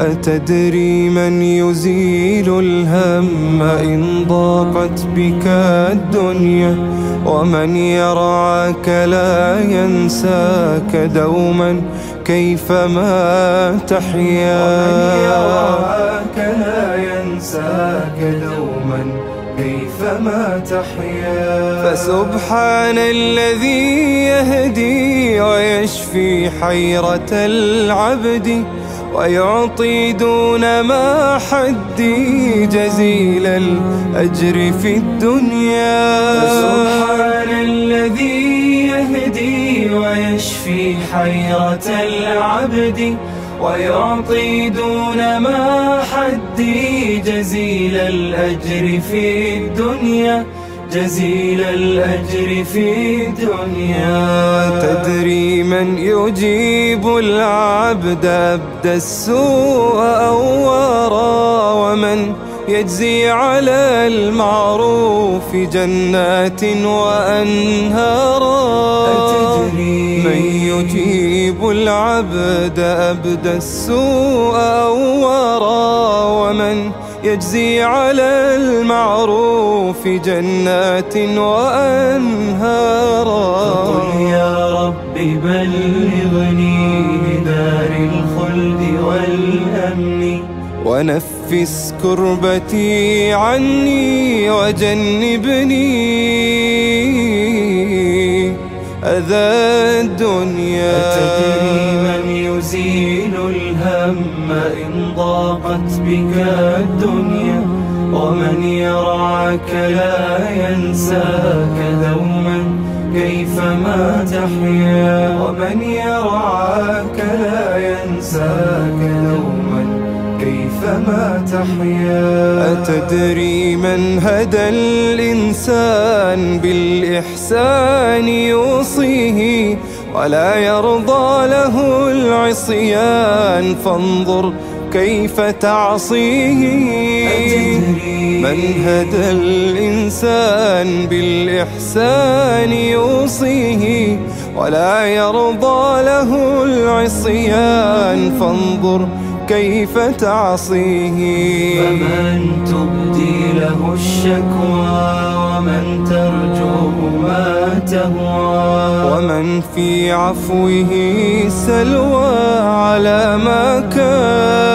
أتدري من يزيل الهم إن ضاقت بك الدنيا؟ ومن يرعاك لا ينساك دوما كيفما تحيا؟ ومن يرعاك لا ينساك دوما. كيفما تحيا. فسبحان الذي يهدي ويشفي حيرة العبد ويعطي دون ما حدي جزيل الأجر في الدنيا. فسبحان الذي يهدي ويشفي حيرة العبد ويعطي دون ما حدي جزيل الأجر في الدنيا جزيل الأجر في الدنيا. تدري من يجيب العبد أبدى السوء أورا ومن يجزي على المعروف جنات وأنهارا. من يجيب العبد أبدى السوء أورا ومن يجزي على المعروف جنات وأنهارا. فقل يا رب بلغني ونفس كربتي عني وجنبني. أذى الدنيا. أتدري من يزيل الهم إن ضاقت بك الدنيا؟ ومن يرعاك لا ينساك دوما. كيفما تحيا؟ ومن يرعاك لا كيفما تحيا. أتدري من هدى الإنسان بالإحسان يوصيه ولا يرضى له العصيان. فانظر كيف تعصيه. من هدى الإنسان بالإحسان يوصيه ولا يرضى له العصيان. فانظر كيف تعصيه؟ فمن تبدي له الشكوى ومن ترجو ما تهوى. ومن في عفوه سلوى على ما كان.